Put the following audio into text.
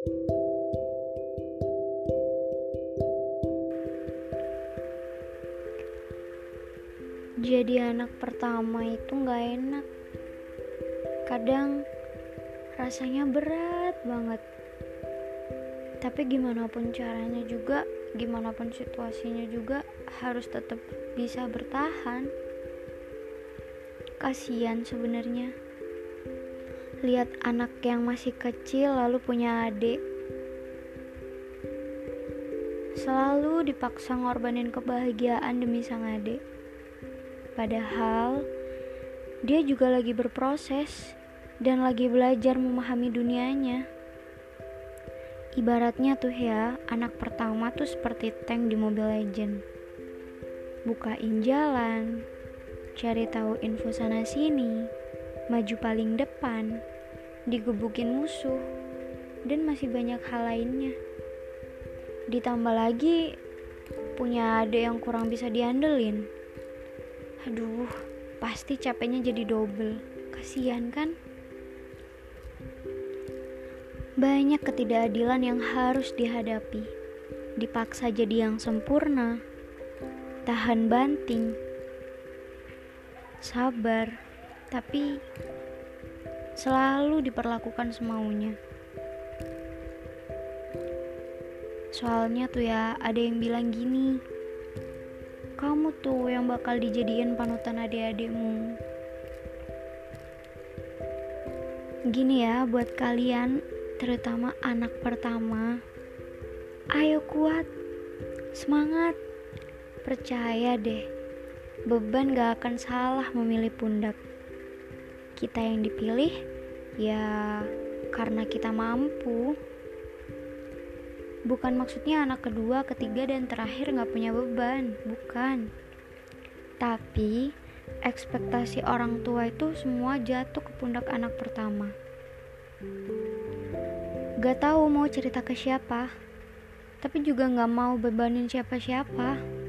Jadi anak pertama itu gak enak. Kadang rasanya berat banget. Tapi gimana pun caranya juga Gimana pun situasinya juga Harus tetap bisa bertahan. Kasian sebenarnya Lihat anak yang masih kecil lalu punya adik Selalu dipaksa ngorbanin kebahagiaan demi sang adik Padahal dia juga lagi berproses dan lagi belajar memahami dunianya. Ibaratnya tuh ya, anak pertama tuh seperti tank di Mobile Legend. Bukain jalan, cari tahu info sana sini, maju paling depan, digebukin musuh, dan masih banyak hal lainnya. Ditambah lagi punya adik yang kurang bisa diandelin Aduh, pasti capeknya jadi double. Kasihan kan? Banyak ketidakadilan yang harus dihadapi. Dipaksa jadi yang sempurna. Tahan banting. Sabar, tapi selalu diperlakukan semaunya. Soalnya tuh ya, ada yang bilang gini, kamu tuh yang bakal dijadiin panutan adik-adikmu. Gini ya buat kalian, terutama anak pertama. Ayo kuat, semangat, percaya deh. Beban gak akan salah memilih pundak. Kita yang dipilih, ya karena kita mampu. Bukan maksudnya anak kedua, ketiga, dan terakhir gak punya beban, bukan. Tapi ekspektasi orang tua itu semua jatuh ke pundak anak pertama. Gak tahu mau cerita ke siapa, tapi juga gak mau bebanin siapa-siapa.